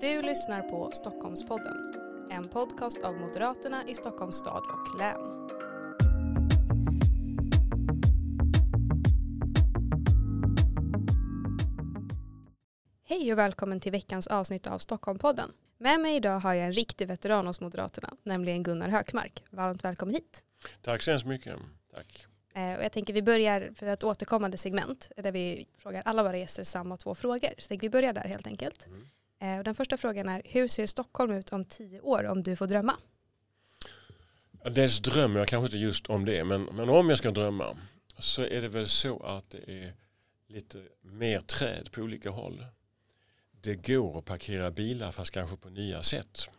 Du lyssnar på Stockholmspodden, en podcast av Moderaterna i Stockholms stad och län. Hej och välkommen till veckans avsnitt av Stockholmpodden. Med mig idag har jag en riktig veteran hos Moderaterna, nämligen Gunnar Hökmark. Varmt välkommen hit. Tack så hemskt mycket. Tack. Eh, och jag tänker vi börjar för ett återkommande segment där vi frågar alla våra gäster samma två frågor. Så tänker vi börjar där helt enkelt. Mm. Eh, och den första frågan är, hur ser Stockholm ut om tio år om du får drömma? Dels drömmer jag kanske inte just om det, men, men om jag ska drömma så är det väl så att det är lite mer träd på olika håll. Det går att parkera bilar fast kanske på nya sätt.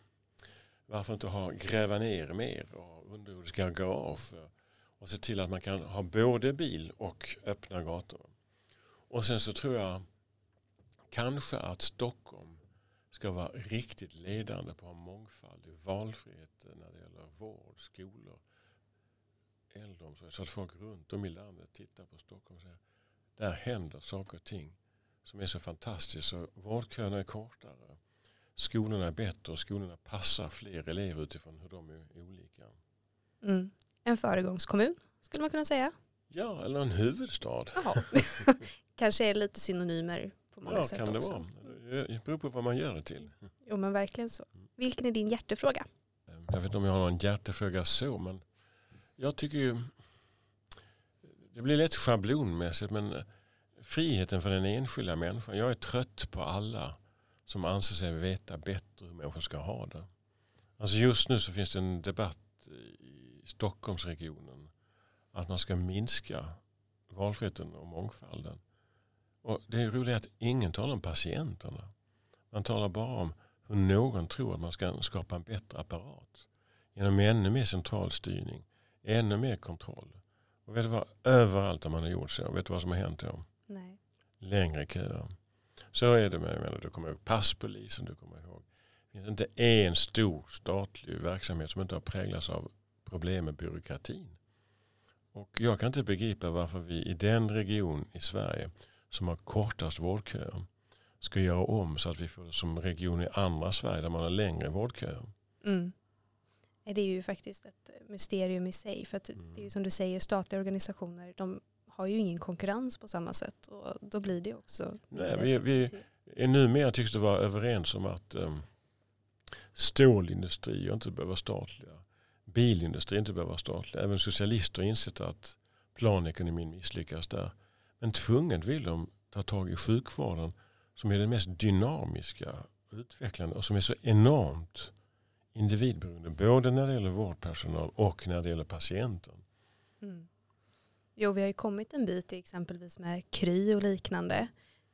Varför inte ha gräva ner mer och underjordiska garage och se till att man kan ha både bil och öppna gator. Och sen så tror jag kanske att Stockholm ska vara riktigt ledande på mångfald och valfrihet när det gäller vård, skolor, äldreomsorg. Så att folk runt om i landet tittar på Stockholm och säger där händer saker och ting som är så fantastiskt. Så vårdköerna är kortare, skolorna är bättre och skolorna passar fler elever utifrån hur de är olika. Mm. En föregångskommun skulle man kunna säga. Ja, eller en huvudstad. Kanske är lite synonymer på många Ja, sätt kan det också. vara. Det beror på vad man gör det till. Jo men verkligen så. Vilken är din hjärtefråga? Jag vet inte om jag har någon hjärtefråga så, men jag tycker ju det blir lätt schablonmässigt, men friheten för den enskilda människan. Jag är trött på alla som anser sig veta bättre hur människor ska ha det. Alltså just nu så finns det en debatt i Stockholmsregionen att man ska minska valfriheten och mångfalden. Och det är roligt att ingen talar om patienterna. Man talar bara om hur någon tror att man ska skapa en bättre apparat. Genom ännu mer centralstyrning, ännu mer kontroll. Och vet du vad? Överallt där man har gjort så, vet du vad som har hänt då? Nej. Längre köer. Så är det med, jag menar, du kommer ihåg passpolisen, du kommer ihåg. Det finns inte en stor statlig verksamhet som inte har präglats av problem med byråkratin. Och jag kan inte begripa varför vi i den region i Sverige som har kortast vårdköer ska göra om så att vi får det som region i andra Sverige där man har längre vårdköer. Mm. Det är ju faktiskt ett mysterium i sig. För Mm. det är ju som du säger, statliga organisationer, de har ju ingen konkurrens på samma sätt. Och då blir det också... Nej, vi- vi- är numera tycks det vara överens om att um, stålindustri inte behöver vara statliga. Bilindustri inte behöver vara statliga. Även socialister har insett att planekonomin misslyckas där. Men tvunget vill de ta tag i sjukvården som är den mest dynamiska och utvecklande och som är så enormt individberoende. Både när det gäller vårdpersonal och när det gäller patienten. Mm. Jo, vi har ju kommit en bit exempelvis med Kry och liknande.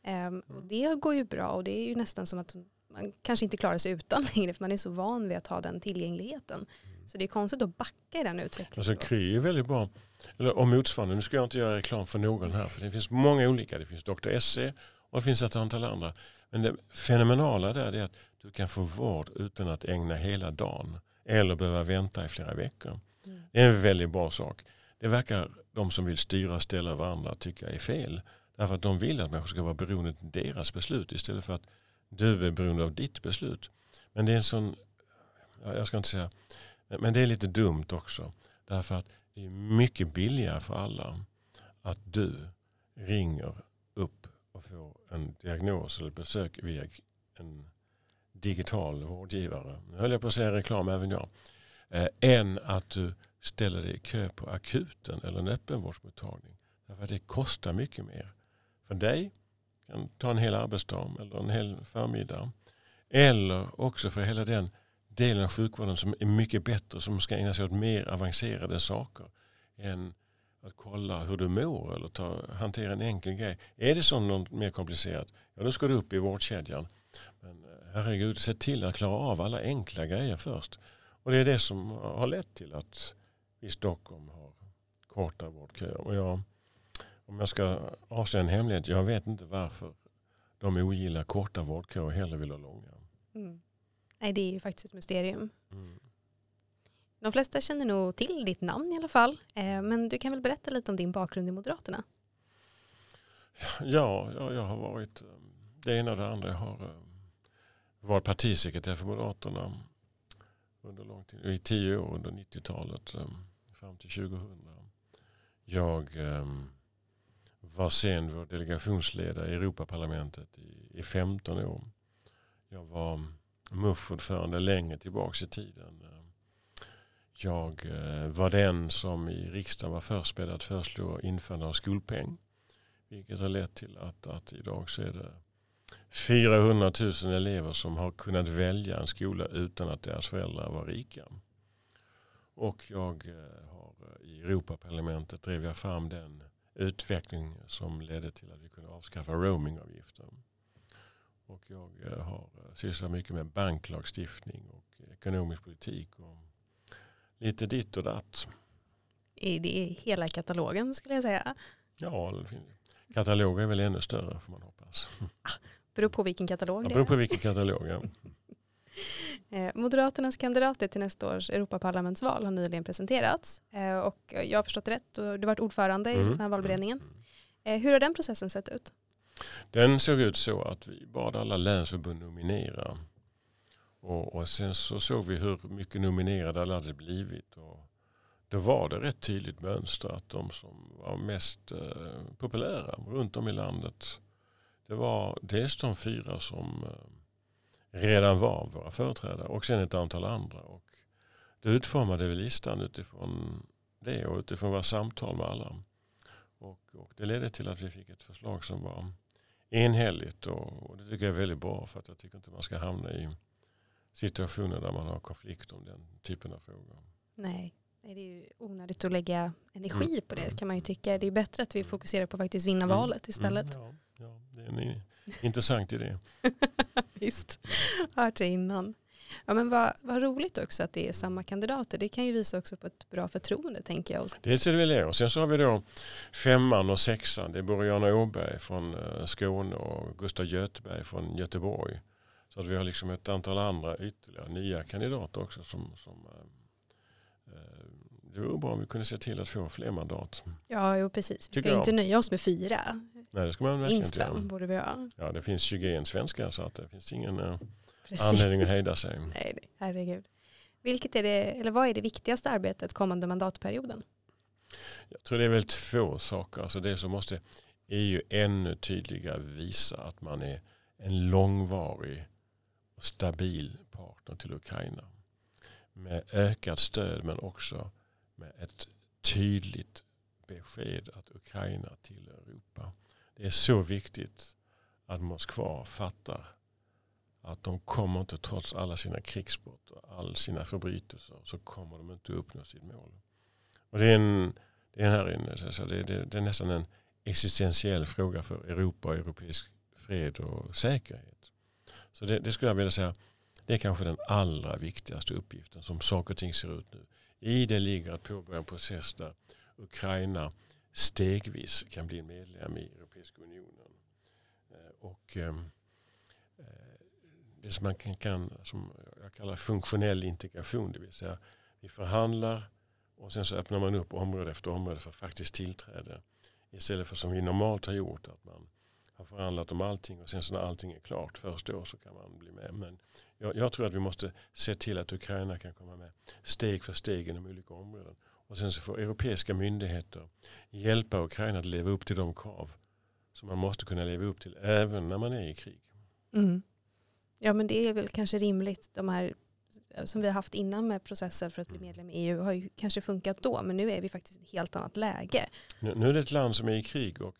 Ehm, och Mm. det går ju bra och det är ju nästan som att man kanske inte klarar sig utan längre för man är så van vid att ha den tillgängligheten. Så det är konstigt att backa i den utvecklingen. Alltså. Kry är väldigt bra. Eller om motsvarande, nu ska jag inte göra reklam för någon här. För det finns många olika. Det finns Dr. SE och det finns ett antal andra. Men det fenomenala där är att du kan få vård utan att ägna hela dagen. Eller behöva vänta i flera veckor. Mm. Det är en väldigt bra sak. Det verkar de som vill styra och ställa varandra tycka är fel. Därför att de vill att människor ska vara beroende av deras beslut istället för att du är beroende av ditt beslut. Men det är en sån, ja, jag ska inte säga, men men det är lite dumt också. Därför att det är mycket billigare för alla att du ringer upp och får en diagnos eller besök via en digital vårdgivare. Nu höll jag på att säga reklam även jag. Eh, än att du ställer dig i kö på akuten eller en öppenvårdsmottagning. Därför att det kostar mycket mer. För dig kan ta en hel arbetsdag eller en hel förmiddag. Eller också för hela den delen av sjukvården som är mycket bättre som ska ägna sig åt mer avancerade saker än att kolla hur du mår eller ta, hantera en enkel grej. Är det så något mer komplicerat, ja då ska du upp i vårdkedjan. Men eh, herregud, se till att klara av alla enkla grejer först. Och det är det som har lett till att vi i Stockholm har korta vårdköer. Och jag, om jag ska avslöja en hemlighet, jag vet inte varför de ogillar korta vårdköer och hellre vill ha långa. Mm. Nej, det är ju faktiskt ett mysterium. Mm. De flesta känner nog till ditt namn i alla fall. Eh, men du kan väl berätta lite om din bakgrund i Moderaterna? Ja, ja, jag har varit eh, det ena och det andra. Jag har eh, var partisekreterare för Moderaterna under lång tid, i tio år under 90-talet fram till 2000. Jag var sen vår delegationsledare i Europaparlamentet i, i 15 år. Jag var MUF-ordförande länge tillbaka i tiden. Jag eh, var den som i riksdagen var först med att föreslå införande av skolpeng. Vilket har lett till att, att idag så är det 400 000 elever som har kunnat välja en skola utan att deras föräldrar var rika. Och jag eh, har eh, i Europaparlamentet drev jag fram den utveckling som ledde till att vi kunde avskaffa roamingavgiften. Och jag har sysslat mycket med banklagstiftning och ekonomisk politik och lite ditt och datt. Är det hela katalogen skulle jag säga? Ja, katalogen är väl ännu större får man hoppas. Ah, beror på vilken katalog det är. Beror på vilken katalog, ja. Eh, Moderaternas kandidater till nästa års Europaparlamentsval har nyligen presenterats. Eh, och jag har förstått det rätt, du har varit ordförande mm. i den här valberedningen. Eh, hur har den processen sett ut? Den såg ut så att vi bad alla länsförbund nominera och, och, sen så såg vi hur mycket nominerade alla hade blivit. Och då var det rätt tydligt mönster att de som var mest eh, populära runt om i landet det var dels de fyra som eh, redan var våra företrädare och sen ett antal andra. Och då utformade vi listan utifrån det och utifrån våra samtal med alla. Och, och det ledde till att vi fick ett förslag som var enhälligt och, och det tycker jag är väldigt bra för att jag tycker inte man ska hamna i situationer där man har konflikt om den typen av frågor. Nej, det är ju onödigt att lägga energi mm. på det kan man ju tycka. Det är bättre att vi mm. fokuserar på att faktiskt vinna mm. valet istället. Mm. Ja, ja, det är en intressant idé. Visst, hört det innan. Ja, men vad, vad roligt också att det är samma kandidater. Det kan ju visa också på ett bra förtroende tänker jag. Dels är det väl det. Och sen så har vi då femman och sexan. Det är Boriana Åberg från eh, Skåne och Gustav Göteberg från Göteborg. Så att vi har liksom ett antal andra ytterligare nya kandidater också. Som, som, eh, eh det vore bra om vi kunde se till att få fler mandat. Ja, jo, precis. Vi ska inte nöja oss med fyra. Nej, det ska man verkligen inte göra. borde vi ha. Ja, det finns 21 svenskar så att det finns ingen eh, anledning att hejda sig. Nej, nej, herregud. Vilket är det, eller vad är det viktigaste arbetet kommande mandatperioden? Jag tror det är väl två saker. Alltså det som måste EU ännu tydligare visa att man är en långvarig och stabil partner till Ukraina. Med ökat stöd men också med ett tydligt besked att Ukraina tillhör Europa. Det är så viktigt att Moskva fattar att de kommer inte trots alla sina krigsbrott och all sina förbrytelser så kommer de inte uppnå sitt mål. Och det, är en, det, är här inne, det, det, det är nästan en existentiell fråga för Europa och europeisk fred och säkerhet. Så det, det, skulle jag vilja säga, det är kanske den allra viktigaste uppgiften som saker och ting ser ut nu. I det ligger att påbörja en process där Ukraina stegvis kan bli medlem i Europeiska unionen. Eh, och eh, det som man kan, kan som jag kallar funktionell integration, det vill säga vi förhandlar och sen så öppnar man upp område efter område för faktiskt tillträde. Istället för som vi normalt har gjort, att man har förhandlat om allting och sen så när allting är klart, först då så kan man bli med. Men jag, jag, tror att vi måste se till att Ukraina kan komma med steg för steg inom olika områden. Och sen så får europeiska myndigheter hjälpa Ukraina att leva upp till de krav som man måste kunna leva upp till även när man är i krig. Mm. Ja men det är väl kanske rimligt. De här som vi har haft innan med processer för att bli mm. medlem i EU har ju kanske funkat då men nu är vi faktiskt i ett helt annat läge. Nu, nu är det ett land som är i krig och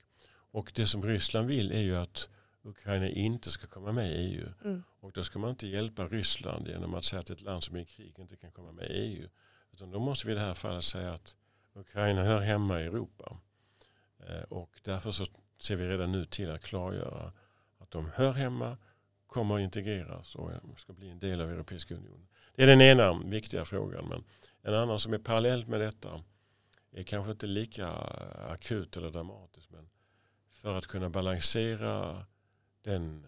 och det som Ryssland vill är ju att Ukraina inte ska komma med i EU. Mm. Och då ska man inte hjälpa Ryssland genom att säga att ett land som är i krig inte kan komma med i EU. Utan då måste vi i det här fallet säga att Ukraina hör hemma i Europa. Eh, och därför så ser vi redan nu till att klargöra att de hör hemma, kommer att integreras och ska bli en del av Europeiska unionen. Det är den ena viktiga frågan. Men en annan som är parallellt med detta är kanske inte lika akut eller dramatisk. Men för att kunna balansera den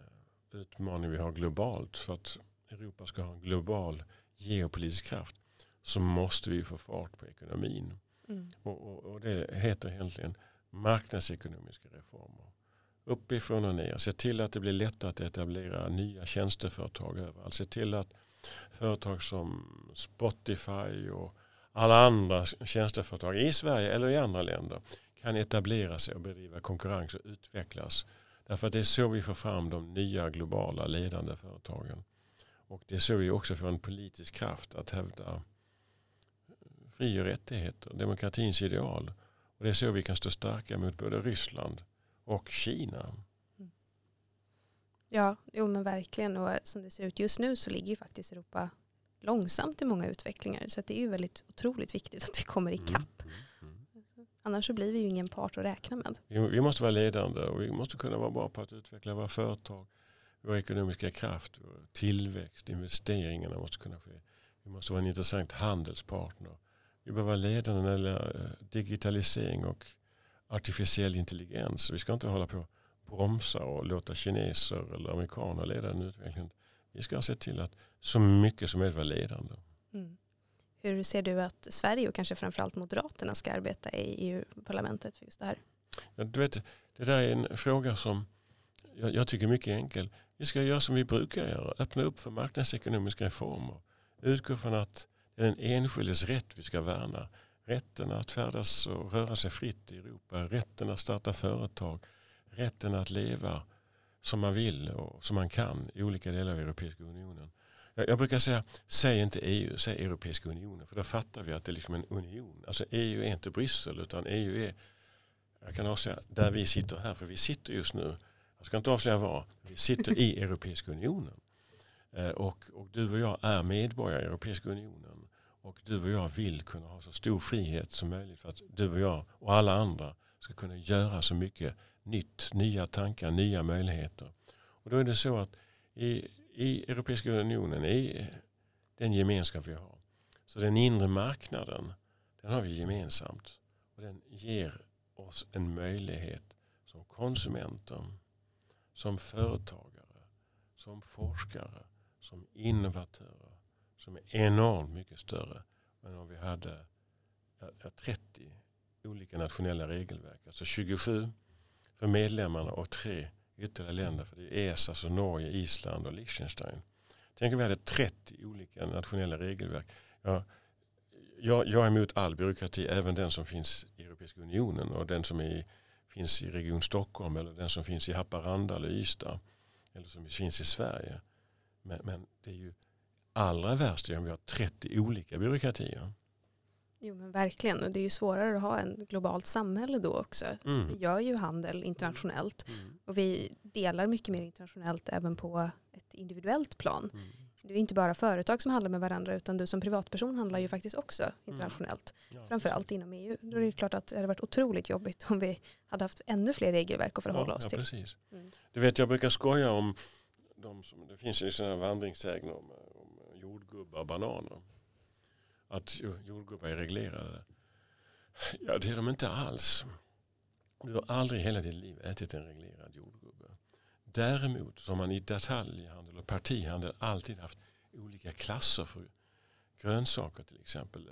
utmaning vi har globalt för att Europa ska ha en global geopolitisk kraft så måste vi få fart på ekonomin. Mm. Och, och, och, det heter egentligen marknadsekonomiska reformer uppifrån och ner. Se till att det blir lättare att etablera nya tjänsteföretag överallt. Se till att företag som Spotify och alla andra tjänsteföretag i Sverige eller i andra länder kan etablera sig och bedriva konkurrens och utvecklas. Därför att det är så vi får fram de nya globala ledande företagen. Och det är så vi också får en politisk kraft att hävda fri och rättigheter, demokratins ideal. Och det är så vi kan stå starka mot både Ryssland och Kina. Ja, jo men verkligen. Och som det ser ut just nu så ligger ju faktiskt Europa långsamt i många utvecklingar. Så det är ju väldigt otroligt viktigt att vi kommer ikapp. Mm, mm, mm. Annars så blir vi ju ingen part att räkna med. Vi måste vara ledande och vi måste kunna vara bra på att utveckla våra företag, vår ekonomiska kraft, vår tillväxt, investeringarna måste kunna ske. Vi måste vara en intressant handelspartner. Vi behöver vara ledande när det gäller eh, digitalisering och artificiell intelligens. Vi ska inte hålla på bromsa och låta kineser eller amerikaner leda den utvecklingen. Vi ska se till att så mycket som möjligt vara ledande. Mm. Hur ser du att Sverige och kanske framförallt Moderaterna ska arbeta i EU-parlamentet för just det här? Ja, du vet, det där är en fråga som jag, jag tycker är mycket enkel. Vi ska göra som vi brukar göra. Öppna upp för marknadsekonomiska reformer. Utgå från att det är den enskildes rätt vi ska värna. Rätten att färdas och röra sig fritt i Europa. Rätten att starta företag. Rätten att leva som man vill och som man kan i olika delar av Europeiska unionen. Jag, brukar säga, säg inte EU, säg Europeiska unionen. För då fattar vi att det är liksom en union. Alltså EU är inte Bryssel utan EU är, jag kan avslöja, där vi sitter här. För vi sitter just nu, jag ska inte avslöja var, vi sitter i Europeiska unionen. Eh, och, och du och jag är medborgare i Europeiska unionen. Och du och jag vill kunna ha så stor frihet som möjligt för att du och jag och alla andra ska kunna göra så mycket nytt, nya tankar, nya möjligheter. Och då är det så att i, i Europeiska unionen, i den gemenskap vi har, så den inre marknaden, den har vi gemensamt. Och den ger oss en möjlighet som konsumenter, som företagare, som forskare, som innovatörer, som är enormt mycket större än om vi hade 30 olika nationella regelverk. Alltså 27 för medlemmarna och tre ytterligare länder. För det är ESA, alltså Norge, Island och Liechtenstein. Tänk om vi hade 30 olika nationella regelverk. Ja, jag, jag är emot all byråkrati, även den som finns i Europeiska unionen och den som är, finns i Region Stockholm eller den som finns i Haparanda eller Ystad eller som finns i Sverige. Men, men det är ju allra värst om vi har 30 olika byråkratier. Jo men verkligen och det är ju svårare att ha en globalt samhälle då också. Mm. Vi gör ju handel internationellt mm. och vi delar mycket mer internationellt även på ett individuellt plan. Mm. Det är inte bara företag som handlar med varandra utan du som privatperson handlar ju faktiskt också mm. internationellt. Ja. Framförallt inom EU. Då är det klart att det hade varit otroligt jobbigt om vi hade haft ännu fler regelverk att förhålla ja, oss ja, till. Precis. Mm. Du vet jag brukar skoja om de som, det finns ju sådana vandringssägner om jordgubbar och bananer att jordgubbar är reglerade. Ja, det är de inte alls. Du har aldrig hela ditt liv ätit en reglerad jordgubbe. Däremot så har man i detaljhandel och partihandel alltid haft olika klasser för grönsaker till exempel.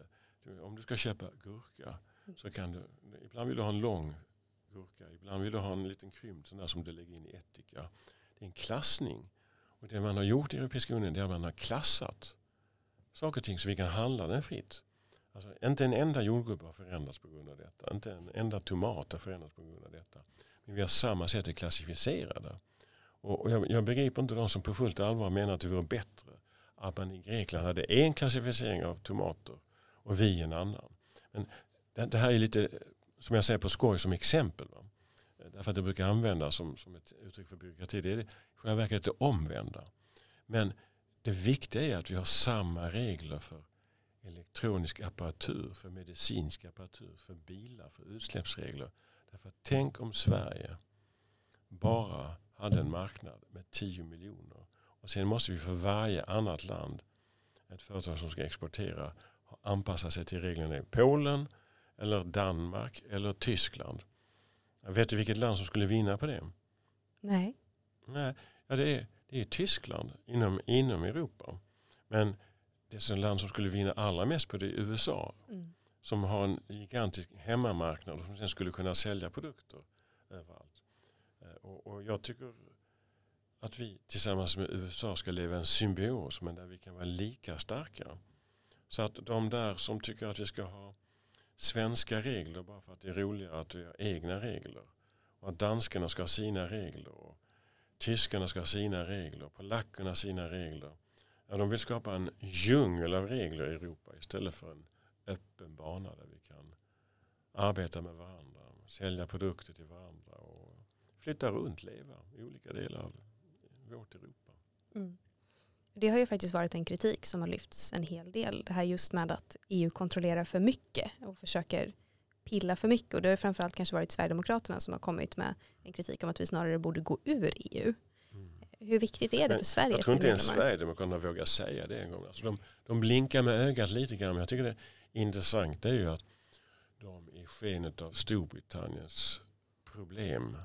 Om du ska köpa gurka så kan du, ibland vill du ha en lång gurka, ibland vill du ha en liten krympt sån där som du lägger in i ättika. Det är en klassning. Och det man har gjort i Europeiska unionen är att man har klassat saker och ting så vi kan handla den fritt. Alltså, inte en enda jordgubbe har förändrats på grund av detta. Inte en enda tomat har förändrats på grund av detta. Men vi har samma sätt att klassificera det. Och, och jag, jag, begriper inte de som på fullt allvar menar att det vore bättre att man i Grekland hade en klassificering av tomater och vi en annan. Men det, det här är lite, som jag säger på skoj, som exempel. Va? Därför att det brukar användas som, som ett uttryck för byråkrati. Det är i själva verket det omvända. Men det viktiga är att vi har samma regler för elektronisk apparatur, för medicinsk apparatur, för bilar, för utsläppsregler. Därför att tänk om Sverige bara hade en marknad med 10 miljoner och sen måste vi för varje annat land, ett företag som ska exportera, anpassa sig till reglerna i Polen eller Danmark eller Tyskland. Vet du vilket land som skulle vinna på det? Nej. Nej, ja, det är det är Tyskland inom, inom Europa. Men det land som skulle vinna allra mest på det är USA. Mm. Som har en gigantisk hemmamarknad och som sen skulle kunna sälja produkter överallt. Eh, och, och jag tycker att vi tillsammans med USA ska leva en symbios men där vi kan vara lika starka. Så att de där som tycker att vi ska ha svenska regler bara för att det är roligare att vi har egna regler och att danskarna ska ha sina regler och tyskarna ska ha sina regler, polackerna sina regler. Ja, de vill skapa en djungel av regler i Europa istället för en öppen bana där vi kan arbeta med varandra, sälja produkter till varandra och flytta runt, leva i olika delar av vårt Europa. Mm. Det har ju faktiskt varit en kritik som har lyfts en hel del. Det här just med att EU kontrollerar för mycket och försöker pilla för mycket. Och det har framförallt kanske varit Sverigedemokraterna som har kommit med en kritik om att vi snarare borde gå ur EU. Mm. Hur viktigt är det men för Sverige? Jag tror inte ens Sverigedemokraterna vågar säga det en gång. Alltså de, de blinkar med ögat lite grann. Men jag tycker det intressanta är ju att de i skenet av Storbritanniens problem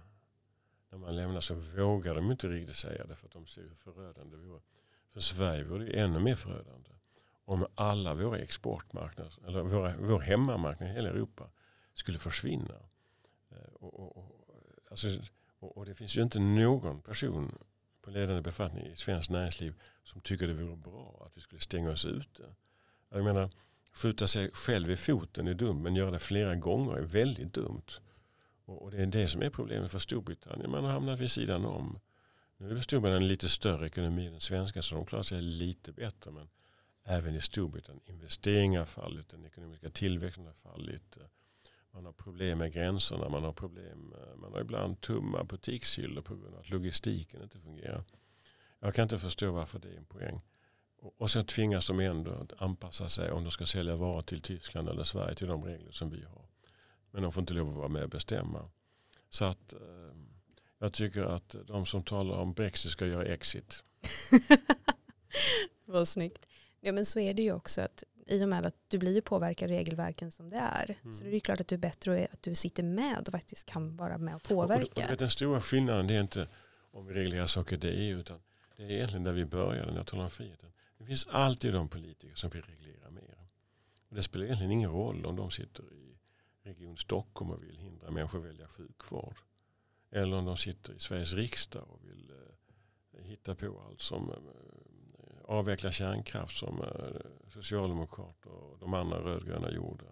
när man lämnar så vågar de inte riktigt säga det för att de ser hur förödande det vore. För Sverige vore det ännu mer förödande om alla våra exportmarknader, eller våra, vår hemmamarknad i hela Europa skulle försvinna. Eh, och, och, och, alltså, och, det finns ju inte någon person på ledande befattning i svenskt näringsliv som tycker det vore bra att vi skulle stänga oss ute. Jag menar, skjuta sig själv i foten är dumt men göra det flera gånger är väldigt dumt. Och, det är det som är problemet för Storbritannien. Man har hamnat vid sidan om. Nu är Storbritannien en lite större ekonomi än den svenska så de klarar sig lite bättre. Men även i Storbritannien investeringar har fallit, den ekonomiska tillväxten har fallit. Man har problem med gränserna, man har problem, man har ibland tumma butikshyllor på grund av att logistiken inte fungerar. Jag kan inte förstå varför det är en poäng. Och sen tvingas de ändå att anpassa sig om de ska sälja varor till Tyskland eller Sverige till de regler som vi har. Men de får inte lov att vara med och bestämma. Så att eh, jag tycker att de som talar om Brexit ska göra exit. Vad snyggt. Ja men så är det ju också att i och med att du blir påverkad regelverken som det är. Mm. Så det är klart att det är bättre att du sitter med och faktiskt kan vara med och påverka. Och, och den stora skillnaden det är inte om vi reglerar saker det är utan det är egentligen där vi började när jag talar om friheten. Det finns alltid de politiker som vill reglera mer. Och det spelar egentligen ingen roll om de sitter i Region Stockholm och vill hindra människor att välja sjukvård. Eller om de sitter i Sveriges riksdag och vill eh, hitta på allt som eh, eh, avveckla kärnkraft som eh, socialdemokrater och de andra rödgröna gjorde.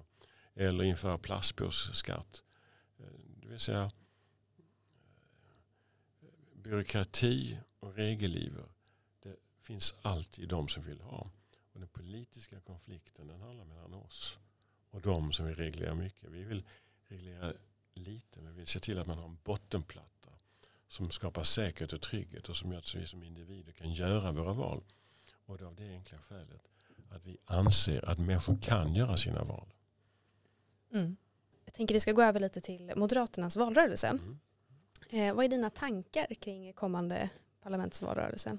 Eller införa plastpåsskatt. Eh, det vill säga eh, byråkrati och regeliver. Det finns alltid de som vill ha. Och den politiska konflikten den handlar mellan oss och de som vill reglera mycket. Vi vill reglera lite men vi vill se till att man har en bottenplatta som skapar säkerhet och trygghet och som gör att vi som individer kan göra våra val. Och det av det enkla skälet att vi anser att människor kan göra sina val. Mm. Jag tänker vi ska gå över lite till Moderaternas valrörelse. Mm. Eh, vad är dina tankar kring kommande parlamentsvalrörelse?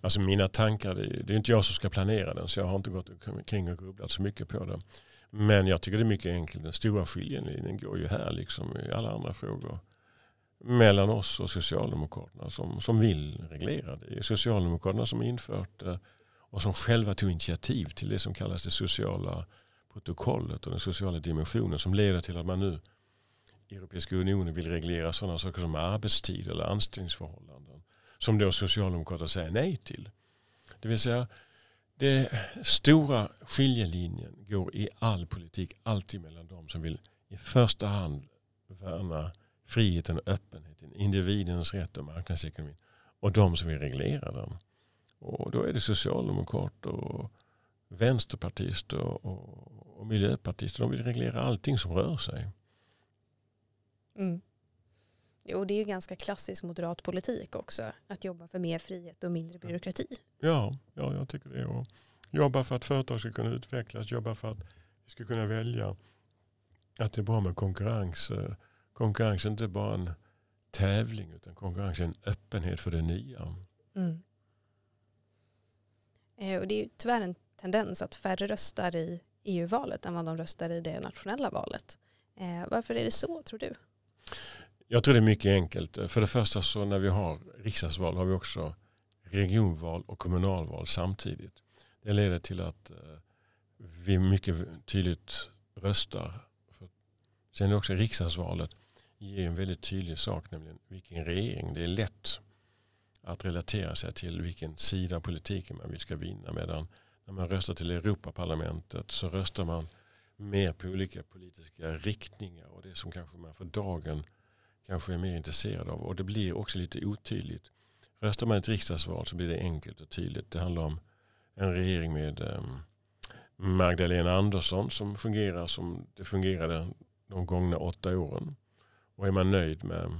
Alltså mina tankar, det är, det är inte jag som ska planera den så jag har inte gått kring och grubblat så mycket på det. Men jag tycker det är mycket enkelt. Den stora skiljelinjen går ju här liksom i alla andra frågor mellan oss och Socialdemokraterna som, som vill reglera. Det är Socialdemokraterna som infört det och som själva tog initiativ till det som kallas det sociala protokollet och den sociala dimensionen som leder till att man nu i Europeiska unionen vill reglera sådana saker som arbetstid eller anställningsförhållanden som då Socialdemokraterna säger nej till. Det vill säga den stora skiljelinjen går i all politik alltid mellan de som vill i första hand värna friheten och öppenheten, individens rätt och marknadsekonomin och de som vill reglera den. Och då är det socialdemokrater och vänsterpartister och, och miljöpartister. De vill reglera allting som rör sig. Mm. Jo, det är ju ganska klassisk moderat politik också. Att jobba för mer frihet och mindre byråkrati. Ja, ja jag tycker det. Och jobba för att företag ska kunna utvecklas. Jobba för att vi ska kunna välja. Att det är bra med konkurrens konkurrens är inte bara en tävling utan konkurrens är en öppenhet för det nya. Mm. Eh, och det är tyvärr en tendens att färre röstar i EU-valet än vad de röstar i det nationella valet. Eh, varför är det så tror du? Jag tror det är mycket enkelt. För det första så när vi har riksdagsval har vi också regionval och kommunalval samtidigt. Det leder till att eh, vi mycket tydligt röstar. Sen är också riksdagsvalet ger en väldigt tydlig sak, nämligen vilken regering. Det är lätt att relatera sig till vilken sida av politiken man vill ska vinna. Medan när man röstar till Europaparlamentet så röstar man mer på olika politiska riktningar och det som kanske man för dagen kanske är mer intresserad av. Och det blir också lite otydligt. Röstar man i ett riksdagsval så blir det enkelt och tydligt. Det handlar om en regering med ehm, Magdalena Andersson som fungerar som det fungerade de gångna åtta åren. Och är man nöjd med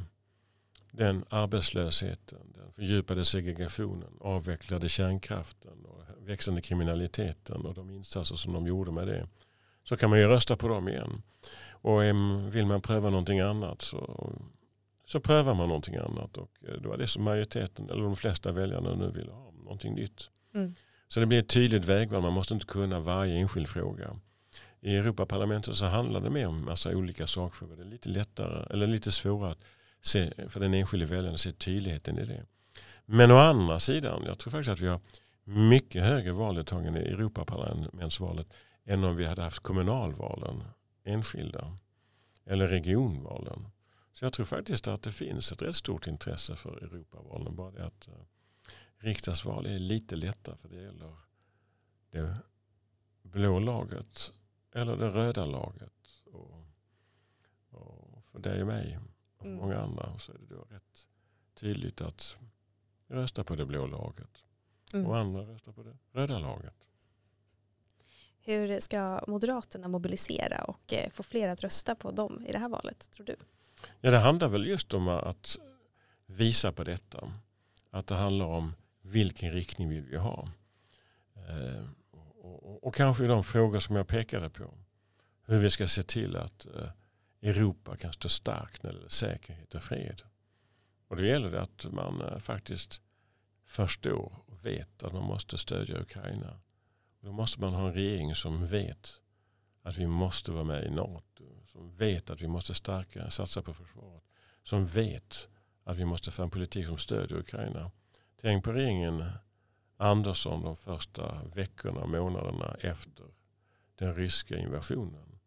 den arbetslösheten, den fördjupade segregationen, avvecklade kärnkraften och växande kriminaliteten och de insatser som de gjorde med det. Så kan man ju rösta på dem igen. Och vill man pröva någonting annat så, så prövar man någonting annat. Och det var det som majoriteten, eller de flesta väljarna nu ville ha, någonting nytt. Mm. Så det blir ett tydligt vägval, man måste inte kunna varje enskild fråga. I Europaparlamentet så handlar det mer om massa olika sakfrågor. Det är lite lättare, eller lite svårare att se, för den enskilde väljaren att se tydligheten i det. Men å andra sidan, jag tror faktiskt att vi har mycket högre valdeltagande i Europaparlamentsvalet än om vi hade haft kommunalvalen, enskilda, eller regionvalen. Så jag tror faktiskt att det finns ett rätt stort intresse för Europavalen. Bara det att uh, riksdagsval är lite lättare för det gäller det blå laget eller det röda laget. Och, och för dig och mig och för mm. många andra så är det då rätt tydligt att rösta på det blå laget. Mm. Och andra röstar på det röda laget. Hur ska Moderaterna mobilisera och eh, få fler att rösta på dem i det här valet, tror du? Ja, det handlar väl just om att visa på detta. Att det handlar om vilken riktning vill vi ha. Eh, och, kanske de frågor som jag pekade på. Hur vi ska se till att eh, Europa kan stå starkt när det gäller säkerhet och fred. Och då gäller det att man faktiskt förstår och vet att man måste stödja Ukraina. Då måste man ha en regering som vet att vi måste vara med i NATO. Som vet att vi måste stärka, satsa på försvaret. Som vet att vi måste föra en politik som stödjer Ukraina. Tänk på regeringen Andersson de första veckorna och månaderna efter den ryska invasionen.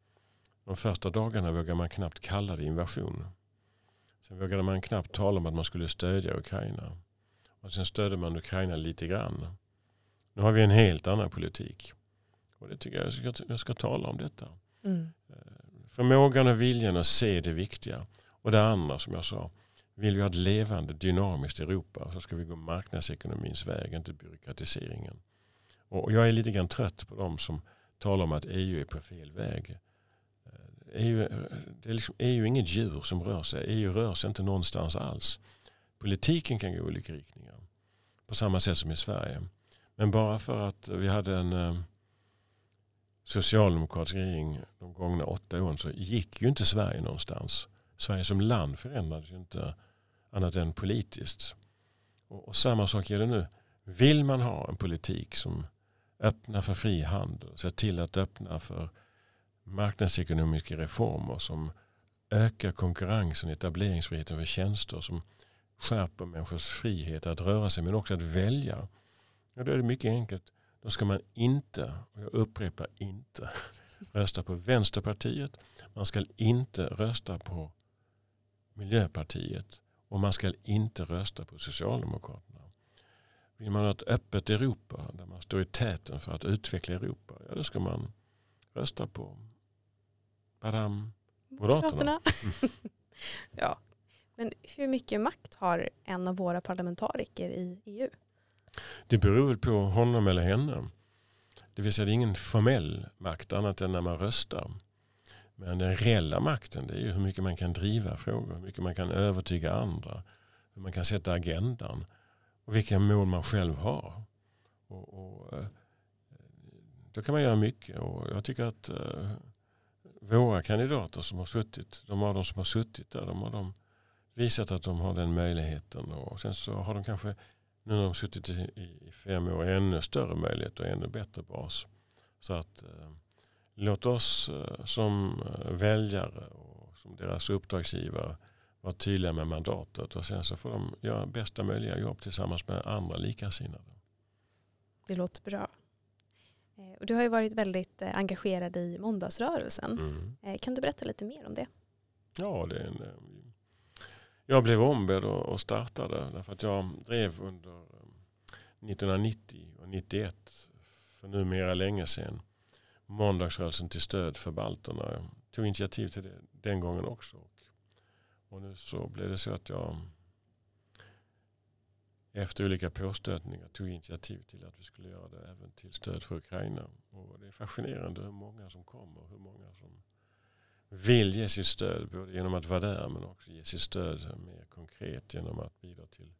De första dagarna vågade man knappt kalla det invasion. Sen vågade man knappt tala om att man skulle stödja Ukraina. Och sen stödde man Ukraina lite grann. Nu har vi en helt annan politik. Och det tycker jag jag ska, jag ska tala om detta. Mm. Eh, förmågan och viljan att se det viktiga. Och det andra som jag sa. Vill vi ha ett levande, dynamiskt Europa så ska vi gå marknadsekonomins väg, inte byråkratiseringen. Och jag är lite grann trött på de som talar om att EU är på fel väg. EU, eh, e det är liksom, EU är inget djur som rör sig. EU rör sig inte någonstans alls. Politiken kan gå i olika riktningar. På samma sätt som i Sverige. Men bara för att vi hade en eh, socialdemokratisk regering de gångna åtta åren så gick ju inte Sverige någonstans. Sverige som land förändrades ju inte annat än politiskt. Och, och samma sak gäller nu. Vill man ha en politik som öppnar för frihandel, ser till att öppna för marknadsekonomiska reformer som ökar konkurrensen, etableringsfriheten för tjänster, som skärper människors frihet att röra sig men också att välja. Ja, då är det mycket enkelt. Då ska man inte, och jag upprepar inte, rösta på Vänsterpartiet. Man ska inte rösta på Miljöpartiet och man ska inte rösta på Socialdemokraterna. Vill man ha ett öppet Europa där man står i täten för att utveckla Europa, ja då ska man rösta på Badam, Moderaterna. ja, men hur mycket makt har en av våra parlamentariker i EU? Det beror väl på honom eller henne. Det vill säga det är ingen formell makt annat än när man röstar. Men den reella makten det är ju hur mycket man kan driva frågor, hur mycket man kan övertyga andra, hur man kan sätta agendan och vilka mål man själv har. Och, och eh, då kan man göra mycket och jag tycker att uh, våra kandidater som har suttit, de av de som har suttit där, de har de visat att de har den möjligheten och sen så har de kanske nu när de suttit i, i fem år ännu större möjlighet och ännu bättre bas. Så att uh, låt oss uh, som väljare och som deras uppdragsgivare vara tydliga med mandatet och sen så får de göra bästa möjliga jobb tillsammans med andra likasinnade. Det låter bra. Eh, och du har ju varit väldigt eh, engagerad i måndagsrörelsen. Mm. Eh, kan du berätta lite mer om det? Ja, det är en, eh, jag blev ombedd och startade därför att jag drev under eh, 1990 och 91 för numera länge sedan måndagsrörelsen till stöd för balterna. Jag tog initiativ till det den gången också. Och nu så blev det så att jag efter olika påstötningar tog initiativ till att vi skulle göra det även till stöd för Ukraina. Och det är fascinerande hur många som kommer, hur många som vill ge sitt stöd både genom att vara där men också ge sitt stöd mer konkret genom att bidra till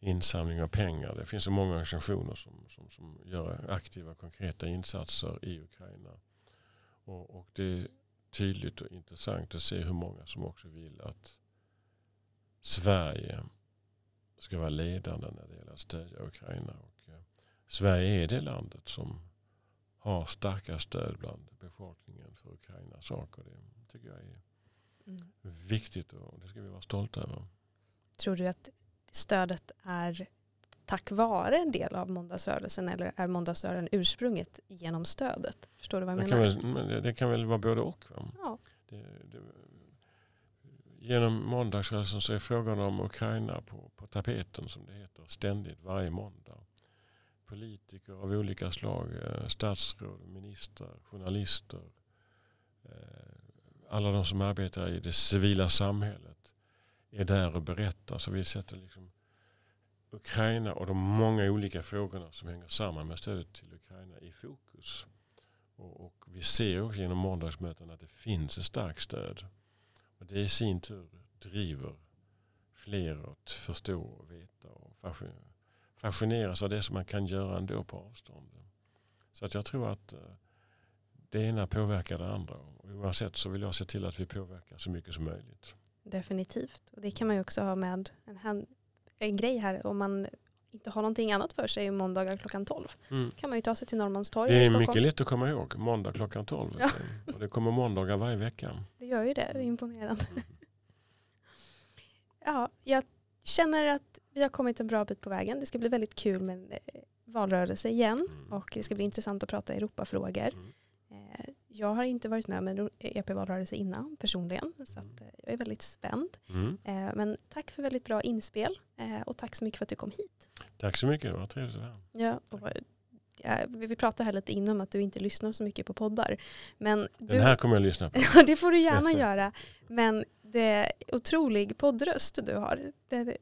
insamling av pengar. Det finns så många organisationer som, som, som gör aktiva konkreta insatser i Ukraina. Och, och det är tydligt och intressant att se hur många som också vill att Sverige ska vara ledande när det gäller att stödja Ukraina. Och, eh, Sverige är det landet som har starka stöd bland befolkningen för Ukrainas sak. Och det tycker jag är mm. viktigt och det ska vi vara stolta över. Tror du att stödet är tack vare en del av måndagsrörelsen eller är måndagsrörelsen ursprunget genom stödet? Förstår du vad jag det menar? Kan väl, det kan väl vara både och. Ja. Det, det, genom måndagsrörelsen så är frågan om Ukraina på, på tapeten som det heter ständigt varje måndag. Politiker av olika slag, eh, statsråd, ministrar, journalister, eh, alla de som arbetar i det civila samhället är där och berättar. Så vi sätter liksom Ukraina och de många olika frågorna som hänger samman med stödet till Ukraina i fokus. Och, och vi ser också genom måndagsmöten att det finns ett starkt stöd. Och det i sin tur driver fler att förstå och veta och fascineras av det som man kan göra ändå på avstånd. Så att jag tror att eh, det ena påverkar det andra. Och oavsett så vill jag se till att vi påverkar så mycket som möjligt. Definitivt. Och det kan man ju också ha med en, hand, en grej här. Om man inte har någonting annat för sig måndagar klockan 12 mm. kan man ju ta sig till Norrmalmstorg Det är mycket lätt att komma ihåg. Måndag klockan 12. Ja. Och det kommer måndagar varje vecka. Det gör ju det. Det är imponerande. Mm. ja, jag känner att vi har kommit en bra bit på vägen. Det ska bli väldigt kul med en eh, valrörelse igen mm. och det ska bli intressant att prata Europafrågor. Mm. Eh, jag har inte varit med med EP-valrörelse innan personligen så att eh, jag är väldigt spänd. Mm. Men tack för väldigt bra inspel och tack så mycket för att du kom hit. Tack så mycket, det var trevligt att Ja, vi pratade här lite innan att du inte lyssnar så mycket på poddar. Men du, Den här kommer jag lyssna på. Ja, det får du gärna göra. Men det är otrolig poddröst du har. Det,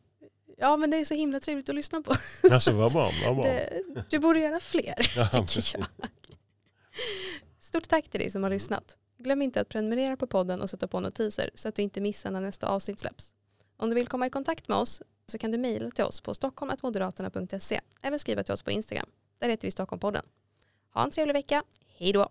ja men det är så himla trevligt att lyssna på. Alltså vad bra. Vad bra. Det, du borde göra fler, ja, tycker jag. Stort tack till dig som har lyssnat. Glöm inte att prenumerera på podden och sätta på notiser så att du inte missar när nästa avsnitt släpps. Om du vill komma i kontakt med oss så kan du mejla till oss på stockholmoderaterna.se eller skriva till oss på Instagram. Där heter vi Stockholmpodden. Ha en trevlig vecka. Hej då!